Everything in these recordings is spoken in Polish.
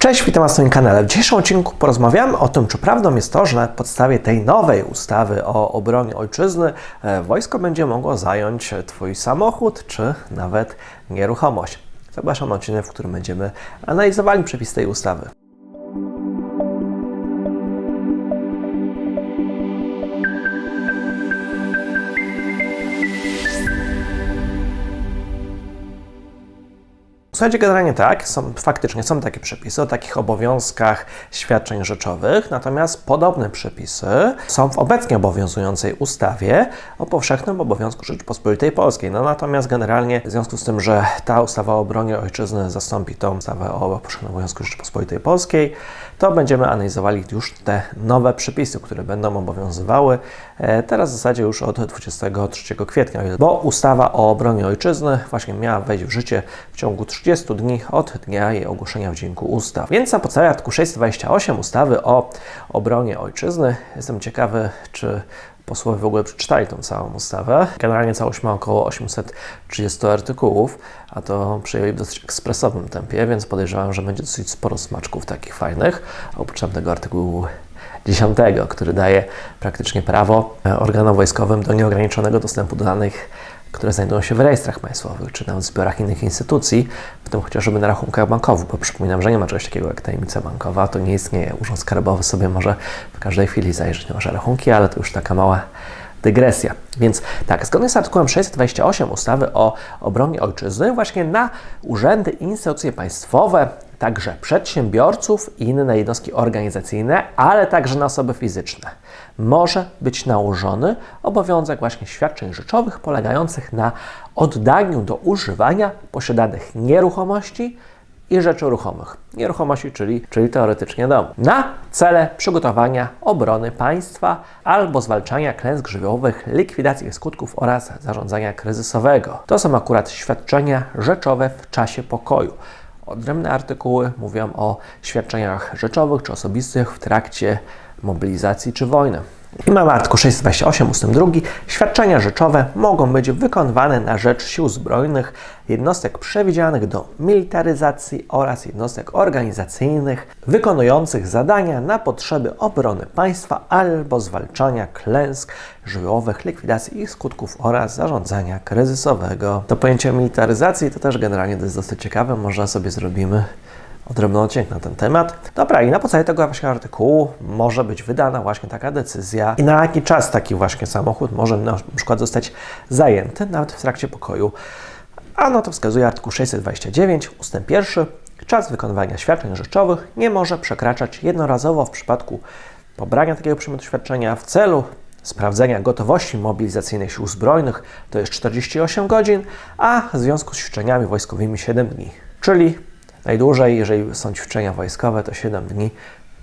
Cześć, witam Was na moim kanale. W dzisiejszym odcinku porozmawiamy o tym, czy prawdą jest to, że na podstawie tej nowej ustawy o obronie ojczyzny e, wojsko będzie mogło zająć Twój samochód, czy nawet nieruchomość. Zapraszam na odcinek, w którym będziemy analizowali przepis tej ustawy. Słuchajcie, generalnie tak, są, faktycznie są takie przepisy o takich obowiązkach świadczeń rzeczowych, natomiast podobne przepisy są w obecnie obowiązującej ustawie o powszechnym obowiązku Rzeczypospolitej Polskiej. No natomiast generalnie w związku z tym, że ta ustawa o obronie ojczyzny zastąpi tą ustawę o powszechnym obowiązku Rzeczypospolitej Polskiej, to będziemy analizowali już te nowe przepisy, które będą obowiązywały e, teraz w zasadzie już od 23 kwietnia, bo ustawa o obronie ojczyzny właśnie miała wejść w życie w ciągu 30 dni od dnia jej ogłoszenia w Dzienniku Ustaw. Więc na podstawie artykułu 628 ustawy o obronie ojczyzny jestem ciekawy, czy posłowie w ogóle przeczytali tą całą ustawę. Generalnie całość ma około 830 artykułów, a to przyjęli w dosyć ekspresowym tempie, więc podejrzewam, że będzie dosyć sporo smaczków takich fajnych. Oprócz tego artykułu 10, który daje praktycznie prawo organom wojskowym do nieograniczonego dostępu do danych które znajdują się w rejestrach państwowych, czy nawet w zbiorach innych instytucji, w tym chociażby na rachunkach bankowych, bo przypominam, że nie ma czegoś takiego jak tajemnica bankowa, to nie istnieje. Urząd Skarbowy sobie może w każdej chwili zajrzeć na Wasze rachunki, ale to już taka mała dygresja. Więc tak, zgodnie z artykułem 628 ustawy o obronie ojczyzny, właśnie na urzędy i instytucje państwowe, także przedsiębiorców i inne jednostki organizacyjne, ale także na osoby fizyczne, może być nałożony obowiązek właśnie świadczeń rzeczowych polegających na oddaniu do używania posiadanych nieruchomości, i rzeczy ruchomych. Nieruchomości, czyli, czyli teoretycznie dom. Na cele przygotowania obrony państwa albo zwalczania klęsk żywiołowych, likwidacji ich skutków oraz zarządzania kryzysowego. To są akurat świadczenia rzeczowe w czasie pokoju. Odrębne artykuły mówią o świadczeniach rzeczowych czy osobistych w trakcie mobilizacji czy wojny. Mamy artykuł 628 ust. 2. Świadczenia rzeczowe mogą być wykonywane na rzecz sił zbrojnych, jednostek przewidzianych do militaryzacji oraz jednostek organizacyjnych wykonujących zadania na potrzeby obrony państwa albo zwalczania klęsk żywiołowych, likwidacji ich skutków oraz zarządzania kryzysowego. To pojęcie militaryzacji to też generalnie to jest dosyć ciekawe, może sobie zrobimy odrębny odcinek na ten temat. Dobra, i na podstawie tego właśnie artykułu może być wydana właśnie taka decyzja i na jaki czas taki właśnie samochód może na przykład zostać zajęty, nawet w trakcie pokoju. A no to wskazuje artykuł 629 ustęp 1. Czas wykonywania świadczeń rzeczowych nie może przekraczać jednorazowo w przypadku pobrania takiego przedmiotu świadczenia w celu sprawdzenia gotowości mobilizacyjnej sił zbrojnych to jest 48 godzin, a w związku z ćwiczeniami wojskowymi 7 dni. Czyli Najdłużej, jeżeli są ćwiczenia wojskowe, to 7 dni,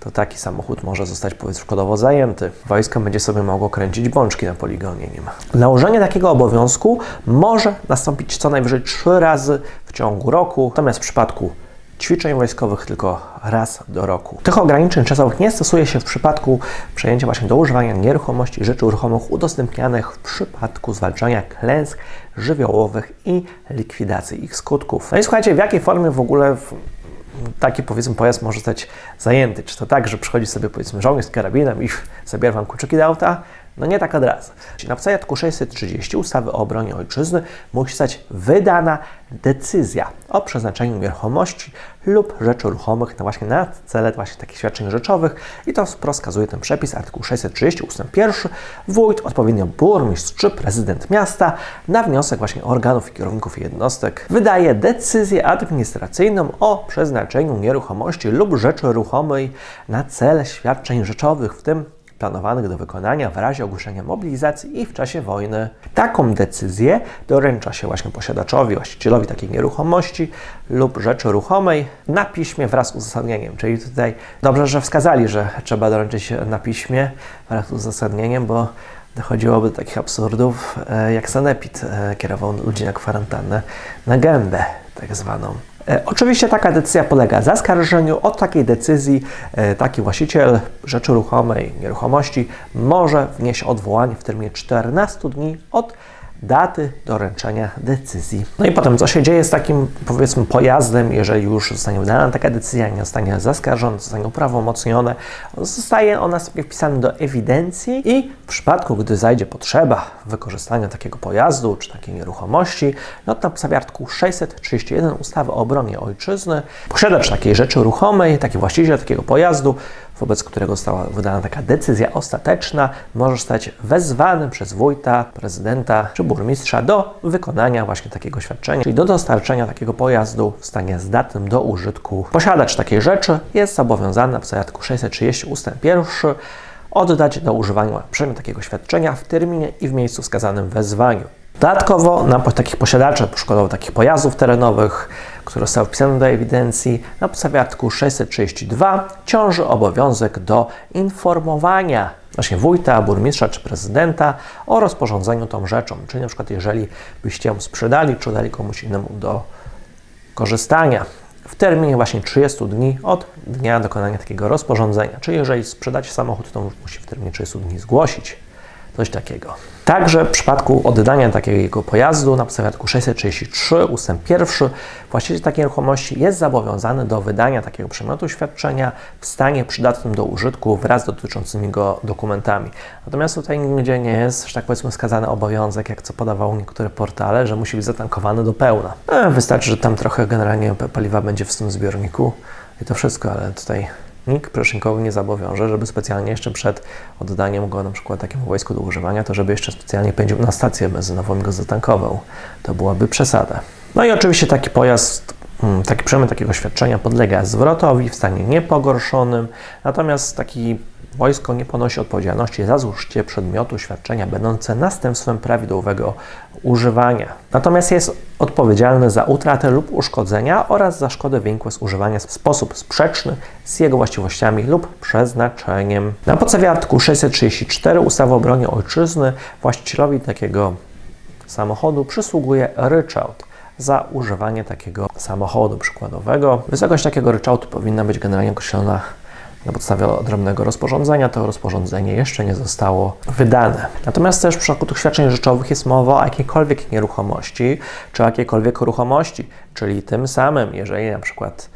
to taki samochód może zostać przykładowo zajęty. Wojsko będzie sobie mogło kręcić bączki na poligonie nim. Nałożenie takiego obowiązku może nastąpić co najwyżej 3 razy w ciągu roku, natomiast w przypadku ćwiczeń wojskowych tylko raz do roku. Tych ograniczeń czasowych nie stosuje się w przypadku przejęcia właśnie do używania nieruchomości rzeczy ruchomych udostępnianych w przypadku zwalczania klęsk żywiołowych i likwidacji ich skutków. No i słuchajcie, w jakiej formie w ogóle taki powiedzmy pojazd może zostać zajęty? Czy to tak, że przychodzi sobie powiedzmy żołnierz z karabinem i zabiera wam kluczyki do auta? No nie tak od razu. Na artykułu 630 ustawy o obronie ojczyzny musi zostać wydana decyzja o przeznaczeniu nieruchomości lub rzeczy ruchomych na właśnie na cele właśnie takich świadczeń rzeczowych i to rozkazuje ten przepis artykuł 630 ust. 1 wójt, odpowiednio burmistrz czy prezydent miasta na wniosek właśnie organów i kierowników jednostek wydaje decyzję administracyjną o przeznaczeniu nieruchomości lub rzeczy ruchomej na cele świadczeń rzeczowych, w tym planowanych do wykonania w razie ogłoszenia mobilizacji i w czasie wojny. Taką decyzję doręcza się właśnie posiadaczowi, właścicielowi takiej nieruchomości lub rzeczy ruchomej na piśmie wraz z uzasadnieniem. Czyli tutaj dobrze, że wskazali, że trzeba doręczyć na piśmie wraz z uzasadnieniem, bo dochodziłoby do takich absurdów, e, jak Sanepid e, kierował ludzi na kwarantannę na gębę tak zwaną. E, oczywiście taka decyzja polega zaskarżeniu. Od takiej decyzji e, taki właściciel rzeczy ruchomej, nieruchomości może wnieść odwołanie w terminie 14 dni od daty doręczenia decyzji. No i potem, co się dzieje z takim, powiedzmy, pojazdem, jeżeli już zostanie wydana taka decyzja, nie zostanie zaskarżona, zostanie uprawomocnione, zostaje ona sobie wpisana do ewidencji i w przypadku, gdy zajdzie potrzeba wykorzystania takiego pojazdu czy takiej nieruchomości, no to na podstawie artykułu 631 ustawy o obronie ojczyzny, posiadacz takiej rzeczy ruchomej, taki właściciel takiego pojazdu, wobec którego została wydana taka decyzja ostateczna, może zostać wezwany przez wójta, prezydenta czy burmistrza do wykonania właśnie takiego świadczenia, czyli do dostarczenia takiego pojazdu w stanie zdatnym do użytku. Posiadacz takiej rzeczy jest zobowiązany podstawie artykułu 630 ust. 1 oddać do używania przedmiot takiego świadczenia w terminie i w miejscu wskazanym w wezwaniu. Dodatkowo na takich posiadaczy, przykładowo takich pojazdów terenowych, które zostały wpisane do ewidencji, na podstawie artykułu 632 ciąży obowiązek do informowania właśnie wójta, burmistrza czy prezydenta o rozporządzeniu tą rzeczą. Czyli na przykład jeżeli byście ją sprzedali czy dali komuś innemu do korzystania w terminie właśnie 30 dni od dnia dokonania takiego rozporządzenia. Czyli jeżeli sprzedacie samochód, to musi w terminie 30 dni zgłosić coś takiego. Także w przypadku oddania takiego pojazdu na podstawie artykułu 633 ust. 1 właściciel takiej nieruchomości jest zobowiązany do wydania takiego przedmiotu świadczenia w stanie przydatnym do użytku wraz z dotyczącymi go dokumentami. Natomiast tutaj nigdzie nie jest, że tak powiedzmy, wskazany obowiązek, jak co podawały niektóre portale, że musi być zatankowany do pełna. E, wystarczy, że tam trochę generalnie paliwa będzie w tym zbiorniku i to wszystko, ale tutaj nikt przełącznikowy nie zobowiąże, żeby specjalnie jeszcze przed oddaniem go na przykład takiemu wojsku do używania, to żeby jeszcze specjalnie pędził na stację benzynową i go zatankował. To byłaby przesada. No i oczywiście taki pojazd, mm, taki przemysł takiego świadczenia podlega zwrotowi w stanie niepogorszonym, natomiast taki Wojsko nie ponosi odpowiedzialności za zużycie przedmiotu świadczenia będące następstwem prawidłowego używania. Natomiast jest odpowiedzialny za utratę lub uszkodzenia oraz za szkodę wynikłe z używania w sposób sprzeczny z jego właściwościami lub przeznaczeniem. Na podstawie artykułu 634 ustawy o obronie ojczyzny właścicielowi takiego samochodu przysługuje ryczałt za używanie takiego samochodu przykładowego. Wysokość takiego ryczałtu powinna być generalnie określona na podstawie odrębnego rozporządzenia. To rozporządzenie jeszcze nie zostało wydane. Natomiast też w przypadku tych świadczeń rzeczowych jest mowa o jakiejkolwiek nieruchomości, czy jakiejkolwiek ruchomości, czyli tym samym, jeżeli na przykład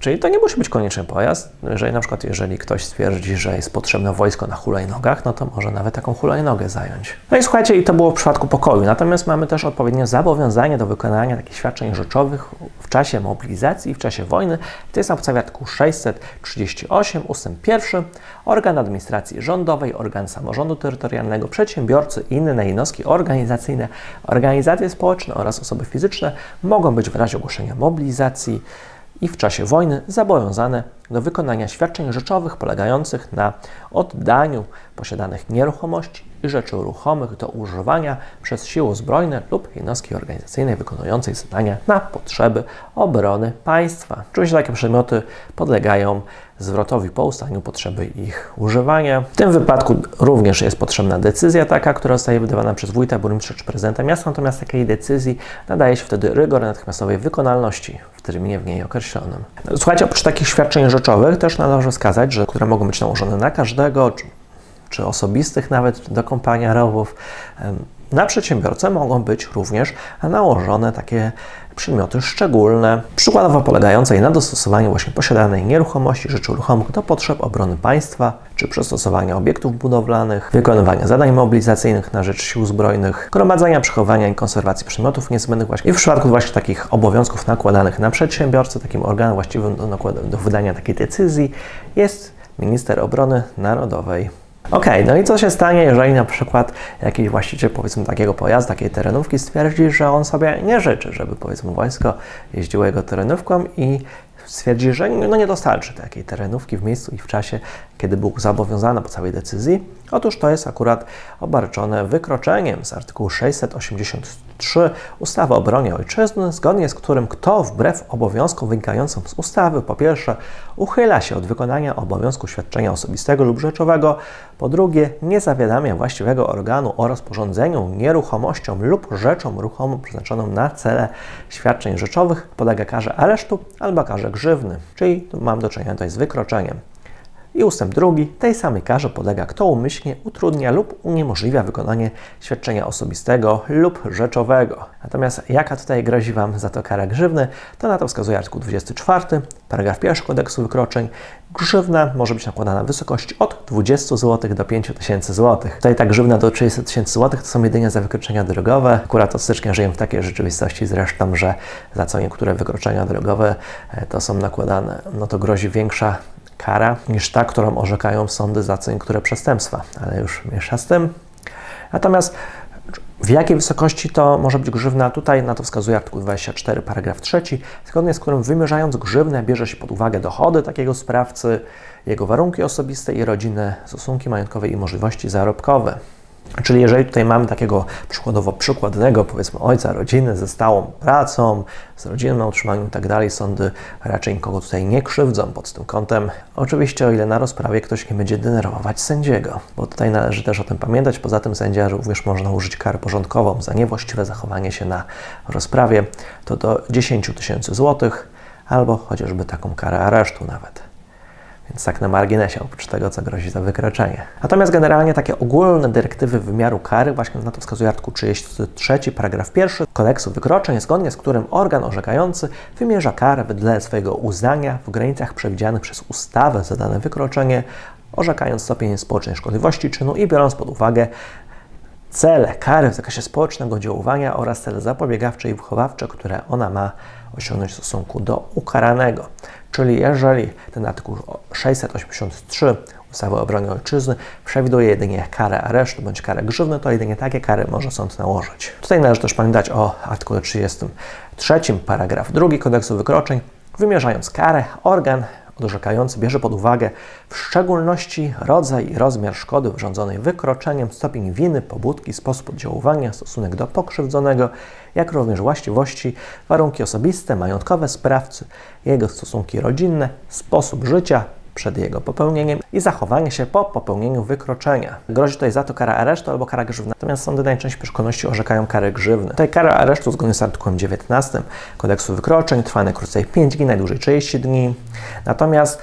Czyli to nie musi być koniecznie pojazd. Jeżeli na przykład, jeżeli ktoś stwierdzi, że jest potrzebne wojsko na hulajnogach, no to może nawet taką hulajnogę zająć. No i słuchajcie, i to było w przypadku pokoju. Natomiast mamy też odpowiednie zobowiązanie do wykonania takich świadczeń rzeczowych w czasie mobilizacji i w czasie wojny. To jest na podstawie artykułu 638 ust. 1. Organ administracji rządowej, organ samorządu terytorialnego, przedsiębiorcy i inne jednostki organizacyjne, organizacje społeczne oraz osoby fizyczne mogą być w razie ogłoszenia mobilizacji i w czasie wojny zobowiązane do wykonania świadczeń rzeczowych polegających na oddaniu posiadanych nieruchomości i rzeczy ruchomych do używania przez siły zbrojne lub jednostki organizacyjne wykonującej zadania na potrzeby obrony państwa. Oczywiście takie przedmioty podlegają zwrotowi po ustaniu potrzeby ich używania. W tym wypadku również jest potrzebna decyzja taka, która zostaje wydawana przez wójta, burmistrza czy prezydenta miasta, natomiast takiej decyzji nadaje się wtedy rygor natychmiastowej wykonalności w terminie w niej określonym. Słuchajcie, oprócz takich świadczeń rzeczowych też należy wskazać, że które mogą być nałożone na każdego, czy, czy osobistych nawet do kompanierowów, na przedsiębiorcę mogą być również nałożone takie przedmioty szczególne, przykładowo polegające na dostosowaniu właśnie posiadanej nieruchomości, rzeczy ruchomych do potrzeb obrony państwa, czy przystosowania obiektów budowlanych, wykonywania zadań mobilizacyjnych na rzecz sił zbrojnych, gromadzenia, przechowania i konserwacji przedmiotów niezbędnych właśnie. I w przypadku właśnie takich obowiązków nakładanych na przedsiębiorcę, takim organem właściwym do, do wydania takiej decyzji jest minister obrony narodowej. Ok, no i co się stanie, jeżeli na przykład jakiś właściciel powiedzmy takiego pojazdu, takiej terenówki stwierdzi, że on sobie nie życzy, żeby powiedzmy wojsko jeździło jego terenówką i stwierdzi, że no nie dostarczy takiej terenówki w miejscu i w czasie, kiedy był zobowiązany po całej decyzji. Otóż to jest akurat obarczone wykroczeniem z artykułu 683 ustawy o obronie ojczyzny, zgodnie z którym kto wbrew obowiązkom wynikającym z ustawy po pierwsze uchyla się od wykonania obowiązku świadczenia osobistego lub rzeczowego, po drugie nie zawiadamia właściwego organu o rozporządzeniu nieruchomością lub rzeczą ruchomą przeznaczoną na cele świadczeń rzeczowych, podlega karze aresztu albo karze grzywny, czyli mam do czynienia tutaj z wykroczeniem. I ustęp drugi, tej samej karze podlega, kto umyślnie utrudnia lub uniemożliwia wykonanie świadczenia osobistego lub rzeczowego. Natomiast jaka tutaj grozi Wam za to kara grzywny, to na to wskazuje artykuł 24, paragraf 1 kodeksu wykroczeń. Grzywna może być nakładana w wysokości od 20 zł do 5000 zł. Tutaj ta grzywna do 30 tysięcy zł to są jedynie za wykroczenia drogowe. Akurat od stycznia żyjemy w takiej rzeczywistości zresztą, że za co niektóre wykroczenia drogowe e, to są nakładane, no to grozi większa kara niż ta, którą orzekają sądy za co niektóre przestępstwa, ale już mniejsza z tym. Natomiast w jakiej wysokości to może być grzywna? Tutaj na to wskazuje artykuł 24, paragraf 3, zgodnie z którym wymierzając grzywnę bierze się pod uwagę dochody takiego sprawcy, jego warunki osobiste i rodzinne, stosunki majątkowe i możliwości zarobkowe. Czyli jeżeli tutaj mamy takiego przykładowo przykładnego, powiedzmy ojca rodziny ze stałą pracą, z rodzinnym utrzymaniem i tak dalej, sądy raczej nikogo tutaj nie krzywdzą pod tym kątem. Oczywiście o ile na rozprawie ktoś nie będzie denerwować sędziego, bo tutaj należy też o tym pamiętać. Poza tym sędzia również można użyć karę porządkową za niewłaściwe zachowanie się na rozprawie, to do 10 tysięcy złotych albo chociażby taką karę aresztu nawet. Więc tak na marginesie, oprócz tego, co grozi za wykroczenie. Natomiast generalnie takie ogólne dyrektywy wymiaru kary, właśnie na to wskazuje artykuł 33, paragraf 1 kodeksu wykroczeń, zgodnie z którym organ orzekający wymierza karę wedle swojego uznania w granicach przewidzianych przez ustawę za dane wykroczenie, orzekając stopień społecznej szkodliwości czynu i biorąc pod uwagę cele kary w zakresie społecznego oddziaływania oraz cele zapobiegawcze i wychowawcze, które ona ma osiągnąć w stosunku do ukaranego. Czyli jeżeli ten artykuł 683 ustawy o obronie ojczyzny przewiduje jedynie karę aresztu bądź karę grzywny, to jedynie takie kary może sąd nałożyć. Tutaj należy też pamiętać o artykule 33, paragraf 2 kodeksu wykroczeń. Wymierzając karę, organ orzekający bierze pod uwagę w szczególności rodzaj i rozmiar szkody wyrządzonej wykroczeniem, stopień winy, pobudki, sposób oddziaływania, stosunek do pokrzywdzonego, jak również właściwości, warunki osobiste, majątkowe sprawcy, jego stosunki rodzinne, sposób życia, przed jego popełnieniem i zachowanie się po popełnieniu wykroczenia. Grozi tutaj za to kara aresztu albo kara grzywna. Natomiast sądy najczęściej w przeszkolności orzekają karę grzywny. Tutaj kara aresztu zgodnie z artykułem 19 kodeksu wykroczeń trwa najkrócej 5 dni, najdłużej 30 dni. Natomiast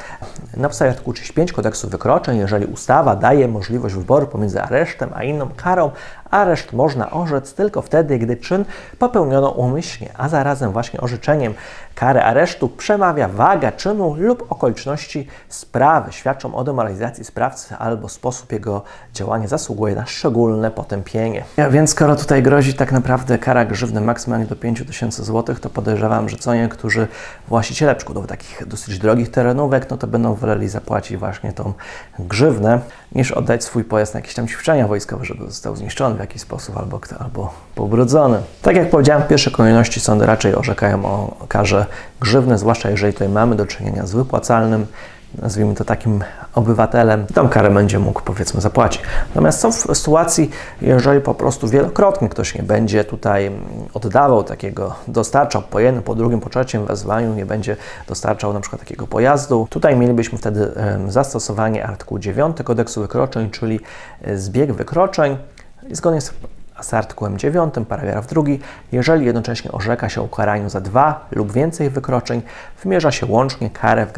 na podstawie artykułu 35 kodeksu wykroczeń, jeżeli ustawa daje możliwość wyboru pomiędzy aresztem a inną karą, areszt można orzec tylko wtedy, gdy czyn popełniono umyślnie, a zarazem właśnie orzeczeniem. Kary aresztu przemawia waga czynu lub okoliczności sprawy, świadczą o demoralizacji sprawcy albo sposób jego działania zasługuje na szczególne potępienie. Ja, więc skoro tutaj grozi tak naprawdę kara grzywny maksymalnie do 5000 zł, to podejrzewam, że co niektórzy właściciele przykładowo takich dosyć drogich terenówek, no to będą woleli zapłacić właśnie tą grzywnę, niż oddać swój pojazd na jakieś tam ćwiczenia wojskowe, żeby został zniszczony jakiś sposób albo, albo pobrudzony. Tak jak powiedziałem, w pierwszej kolejności sądy raczej orzekają o karze grzywny, zwłaszcza jeżeli tutaj mamy do czynienia z wypłacalnym, nazwijmy to takim obywatelem, tą karę będzie mógł powiedzmy zapłacić. Natomiast są w sytuacji, jeżeli po prostu wielokrotnie ktoś nie będzie tutaj oddawał takiego, dostarczał po jednym, po drugim, po trzecim wezwaniu, nie będzie dostarczał na przykład takiego pojazdu, tutaj mielibyśmy wtedy zastosowanie artykułu 9 kodeksu wykroczeń, czyli zbieg wykroczeń. Zgodnie z z artykułem 9, paragraf 2, jeżeli jednocześnie orzeka się ukaraniu za dwa lub więcej wykroczeń, wymierza się łącznie karę w